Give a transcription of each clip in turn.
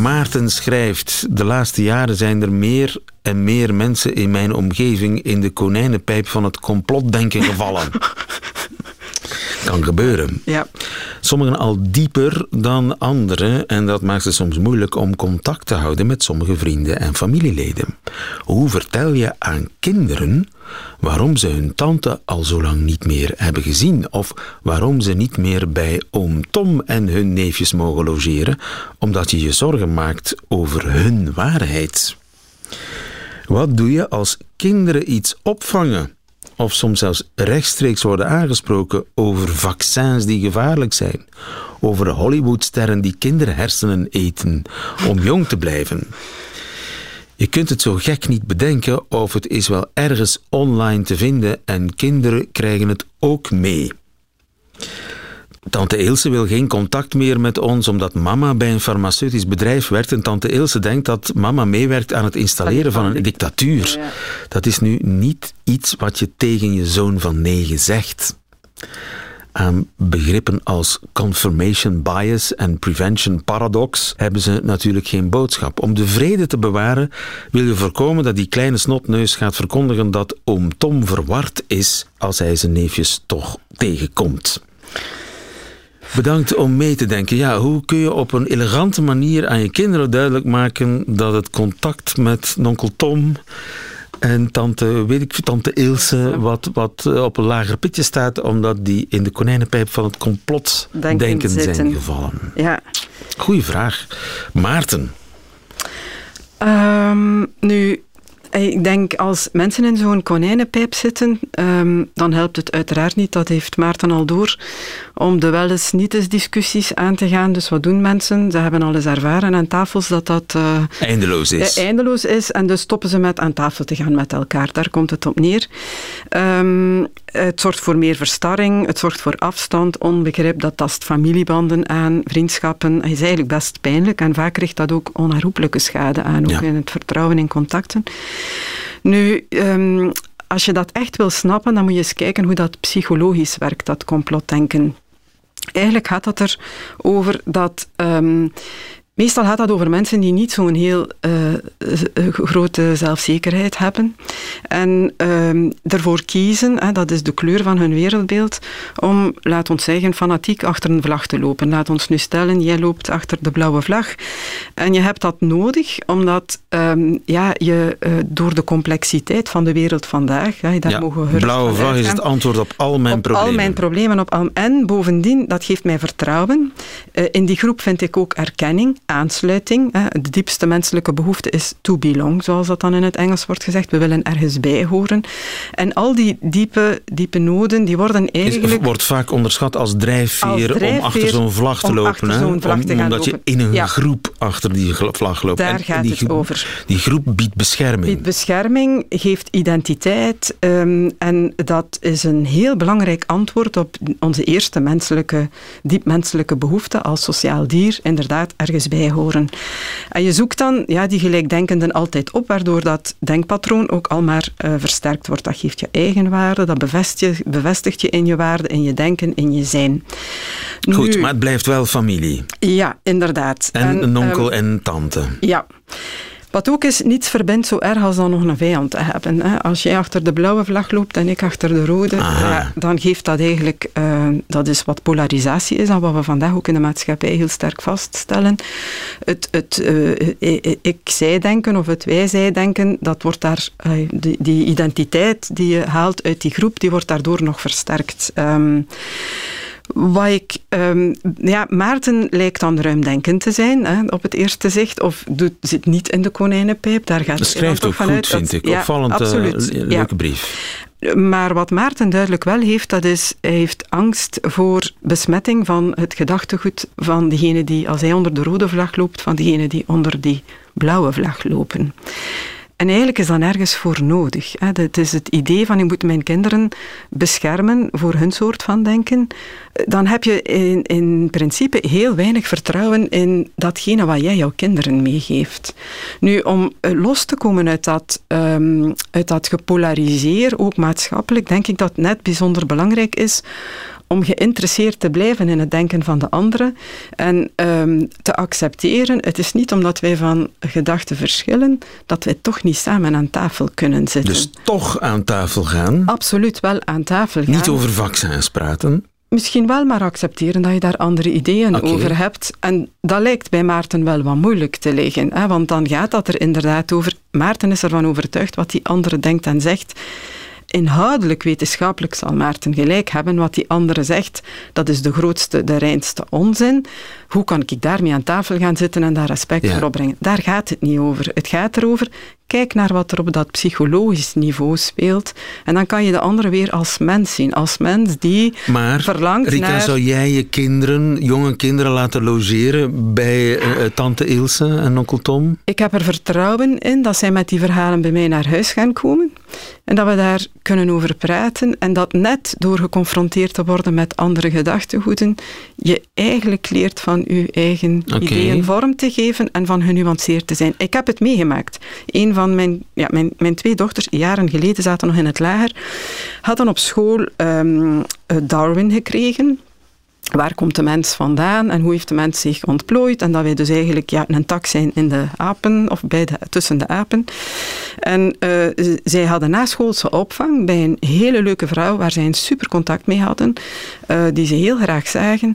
Maarten schrijft: De laatste jaren zijn er meer en meer mensen in mijn omgeving in de konijnenpijp van het complotdenken gevallen. kan gebeuren. Ja. Sommigen al dieper dan anderen en dat maakt het soms moeilijk om contact te houden met sommige vrienden en familieleden. Hoe vertel je aan kinderen waarom ze hun tante al zo lang niet meer hebben gezien of waarom ze niet meer bij oom Tom en hun neefjes mogen logeren omdat je je zorgen maakt over hun waarheid? Wat doe je als kinderen iets opvangen? of soms zelfs rechtstreeks worden aangesproken over vaccins die gevaarlijk zijn, over Hollywoodsterren die kinderhersenen eten om jong te blijven. Je kunt het zo gek niet bedenken of het is wel ergens online te vinden en kinderen krijgen het ook mee. Tante Ilse wil geen contact meer met ons omdat mama bij een farmaceutisch bedrijf werkt en tante Ilse denkt dat mama meewerkt aan het installeren van een dictatuur. Dat is nu niet iets wat je tegen je zoon van negen zegt. Aan begrippen als confirmation bias en prevention paradox hebben ze natuurlijk geen boodschap. Om de vrede te bewaren wil je voorkomen dat die kleine snotneus gaat verkondigen dat oom Tom verward is als hij zijn neefjes toch tegenkomt. Bedankt om mee te denken. Ja, hoe kun je op een elegante manier aan je kinderen duidelijk maken dat het contact met onkel Tom en tante, weet ik, tante Ilse wat, wat eh, op een lager pitje staat, omdat die in de konijnenpijp van het complot denken, denken zijn gevallen? Ja. Goeie vraag. Maarten. Um, nu, ik denk als mensen in zo'n konijnenpijp zitten, um, dan helpt het uiteraard niet, dat heeft Maarten al door, om de wel eens niet eens discussies aan te gaan. Dus wat doen mensen? Ze hebben al eens ervaren aan tafels dat dat uh, eindeloos is. eindeloos is en dus stoppen ze met aan tafel te gaan met elkaar. Daar komt het op neer. Um, het zorgt voor meer verstarring, het zorgt voor afstand, onbegrip, dat tast familiebanden aan, vriendschappen. Het is eigenlijk best pijnlijk en vaak richt dat ook onherroepelijke schade aan, ook ja. in het vertrouwen in contacten. Nu, um, als je dat echt wil snappen, dan moet je eens kijken hoe dat psychologisch werkt, dat complotdenken. Eigenlijk gaat het er over dat um, Meestal gaat dat over mensen die niet zo'n heel uh, grote zelfzekerheid hebben. En uh, ervoor kiezen, hè, dat is de kleur van hun wereldbeeld, om, laat ons zeggen, fanatiek achter een vlag te lopen. Laat ons nu stellen, jij loopt achter de blauwe vlag. En je hebt dat nodig, omdat um, ja, je uh, door de complexiteit van de wereld vandaag, hè, daar ja, mogen we blauwe vlag is het antwoord op al mijn op problemen. al mijn problemen. Op al, en bovendien, dat geeft mij vertrouwen. in die groep vind ik ook erkenning aansluiting. De diepste menselijke behoefte is to belong, zoals dat dan in het Engels wordt gezegd. We willen ergens bij horen. En al die diepe, diepe noden, die worden eigenlijk... Is, wordt vaak onderschat als drijfveer, als drijfveer om achter zo'n vlag te lopen. Hè? Om, omdat lopen. je in een ja. groep achter die vlag loopt. Daar en gaat die, het over. Die groep biedt bescherming. Biedt bescherming, geeft identiteit. Um, en dat is een heel belangrijk antwoord op onze eerste menselijke, diep menselijke behoefte als sociaal dier. Inderdaad, ergens bij horen. En je zoekt dan ja, die gelijkdenkenden altijd op, waardoor dat denkpatroon ook al maar uh, versterkt wordt. Dat geeft je eigenwaarde, dat bevestigt je, bevestigt je in je waarde, in je denken, in je zijn. Goed, nu, maar het blijft wel familie. Ja, inderdaad. En, en een onkel um, en tante. Ja. Wat ook is, niets verbindt zo erg als dan nog een vijand te hebben. Hè. Als jij achter de blauwe vlag loopt en ik achter de rode, ja, dan geeft dat eigenlijk, uh, dat is wat polarisatie is, en wat we vandaag ook in de maatschappij heel sterk vaststellen. Het, het uh, ik-zij-denken of het wij-zij-denken, dat wordt daar, uh, die, die, identiteit die je haalt uit die groep, die wordt daardoor nog versterkt. Um, wat ik, um, ja, Maarten lijkt dan ruimdenkend te zijn, hè, op het eerste zicht, of doet, zit niet in de konijnenpijp. Daar gaat Schrijft ook goed, vanuit. vind dat, ik. Ja, Opvallend absoluut. uh, leuke ja. brief. Maar wat Maarten duidelijk wel heeft, dat is, hij heeft angst voor besmetting van het gedachtegoed van degene die, als hij onder de rode vlag loopt, van degene die onder die blauwe vlag lopen. En eigenlijk is dat nergens voor nodig. Het is het idee van ik moet mijn kinderen beschermen voor hun soort van denken. Dan heb je in, in principe heel weinig vertrouwen in datgene wat jij jouw kinderen meegeeft. Nu, om los te komen uit dat, um, uit dat gepolariseer, ook maatschappelijk, denk ik dat het net bijzonder belangrijk is om geïnteresseerd te blijven in het denken van de anderen en um, te accepteren. Het is niet omdat wij van gedachten verschillen, dat wij toch niet samen aan tafel kunnen zitten. Dus toch aan tafel gaan? Absoluut wel aan tafel gaan. Niet over vaccins praten? Misschien wel, maar accepteren dat je daar andere ideeën over hebt. En dat lijkt bij Maarten wel wat moeilijk te liggen. Hè? Want dan gaat dat er inderdaad over. Maarten is ervan overtuigd wat die andere denkt en zegt inhoudelijk wetenschappelijk zal Maarten gelijk hebben. Wat die andere zegt, dat is de grootste, de reinste onzin. Hoe kan ik daarmee aan tafel gaan zitten en daar respect voor opbrengen? Daar gaat het niet over. Het gaat erover, kijk naar wat er op dat psychologisch niveau speelt. En dan kan je de andere weer als mens zien. Als mens die maar, verlangt Rika, naar... zou jij je kinderen, jonge kinderen laten logeren bij uh, tante Ilse en onkel Tom? Ik heb er vertrouwen in dat zij met die verhalen bij mij naar huis gaan komen. En dat we daar kunnen over praten. En dat net door geconfronteerd te worden met andere gedachtegoeden, je eigenlijk leert van je eigen okay. ideeën vorm te geven en van genuanceerd te zijn. Ik heb het meegemaakt. Een van mijn, ja, mijn, mijn twee dochters, jaren geleden, zaten nog in het lager, hadden op school um, Darwin gekregen waar komt de mens vandaan en hoe heeft de mens zich ontplooid. En dat wij dus eigenlijk ja, een tak zijn in de apen, of bij de, tussen de apen. En uh, zij hadden naschoolse opvang bij een hele leuke vrouw, waar zij een super contact mee hadden, uh, die ze heel graag zagen.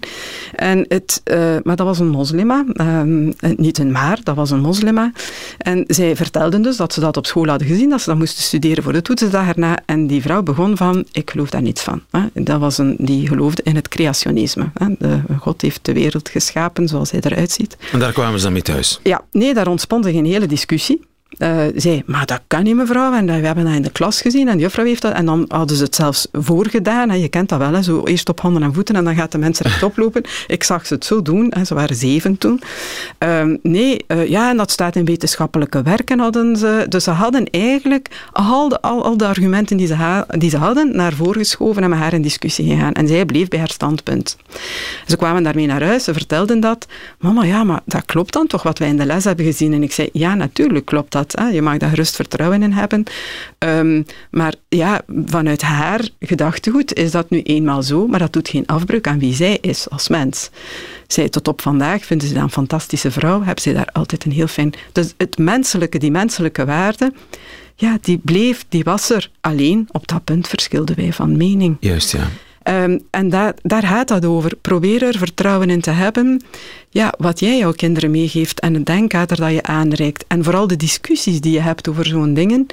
En het, uh, maar dat was een moslima, ehm, niet een maar, dat was een moslima. En zij vertelden dus dat ze dat op school hadden gezien, dat ze dat moesten studeren voor de toetsdag erna. En die vrouw begon van, ik geloof daar niets van. Dat was een, die geloofde in het creationisme. De, God heeft de wereld geschapen zoals hij eruit ziet. En daar kwamen ze dan mee thuis? Ja, nee, daar ontspond zich een hele discussie. Uh, zei, maar dat kan niet mevrouw, en we hebben dat in de klas gezien en de juffrouw heeft dat, en dan hadden ze het zelfs voorgedaan, en je kent dat wel, hè, zo eerst op handen en voeten en dan gaat de mensen rechtop lopen. Ik zag ze het zo doen, en ze waren zeven toen. Uh, nee, uh, ja, en dat staat in wetenschappelijke werken hadden ze, dus ze hadden eigenlijk al de, al, al de argumenten die ze, ha, die ze hadden naar voren geschoven en met haar in discussie gegaan. En zij bleef bij haar standpunt. Ze kwamen daarmee naar huis, ze vertelden dat, mama, ja, maar dat klopt dan toch wat wij in de les hebben gezien? En ik zei, ja, natuurlijk klopt dat. Je mag daar gerust vertrouwen in hebben. Um, maar ja, vanuit haar gedachtegoed is dat nu eenmaal zo, maar dat doet geen afbreuk aan wie zij is als mens. Zij tot op vandaag vinden ze dat een fantastische vrouw, hebben ze daar altijd een heel fijn... Dus het menselijke, die menselijke waarde, ja, die bleef, die was er. Alleen, op dat punt verschilden wij van mening. Juist, ja. Um, en daar, gaat dat over. Probeer er vertrouwen in te hebben. Ja, wat jij jouw kinderen meegeeft en het denkkader dat je aanreikt. En vooral de discussies die je hebt over zo'n dingen.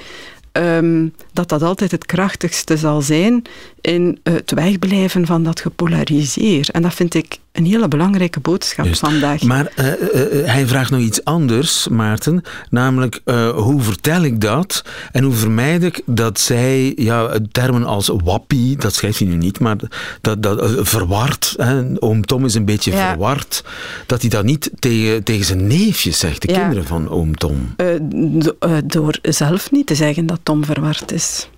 Um, dat dat altijd het krachtigste zal zijn in het wegblijven van dat gepolariseer. En dat vind ik een hele belangrijke boodschap Just. vandaag. Maar uh, uh, hij vraagt nog iets anders, Maarten. Namelijk, uh, hoe vertel ik dat? En hoe vermijd ik dat zij ja, termen als wappie, dat schrijft hij nu niet, maar dat, dat verward, hè, oom Tom is een beetje ja. verward, dat hij dat niet tegen, tegen zijn neefjes zegt, de ja. kinderen van oom Tom. door zelf niet te zeggen dat Tom verward is.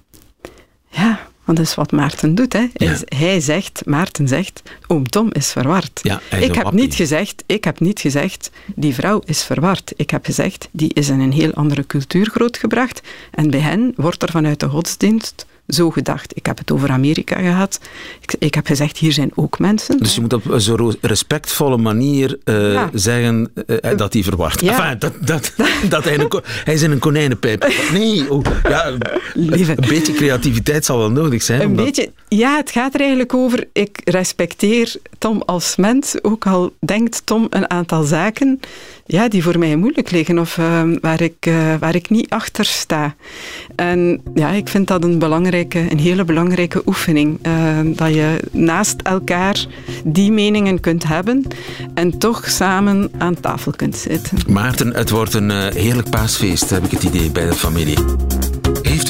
Ja. Want dat is wat Maarten doet. Hè. Ja. Hij zegt, Maarten zegt, oom Tom is verward. Ja, ik, heb niet gezegd, ik heb niet gezegd, die vrouw is verward. Ik heb gezegd, die is in een heel andere cultuur grootgebracht. En bij hen wordt er vanuit de godsdienst zo gedacht. Ik heb het over Amerika gehad. Ik, ik heb gezegd, hier zijn ook mensen. Dus je moet op zo'n respectvolle manier uh, ja. zeggen uh, dat hij verward. Ja. Enfin, dat, dat, dat hij, een, hij is in een konijnenpijp. Nee, oh, ja, Lieve. een beetje creativiteit zal wel nodig zijn. Een omdat... beetje, ja, het gaat er eigenlijk over, ik respecteer Tom als mens, ook al denkt Tom een aantal zaken ja, die voor mij moeilijk liggen of uh, waar, ik, uh, waar ik niet achter sta. En ja, ik vind dat een, belangrijke, een hele belangrijke oefening. Uh, dat je naast elkaar die meningen kunt hebben en toch samen aan tafel kunt zitten. Maarten, het wordt een heerlijk paasfeest, heb ik het idee, bij de familie.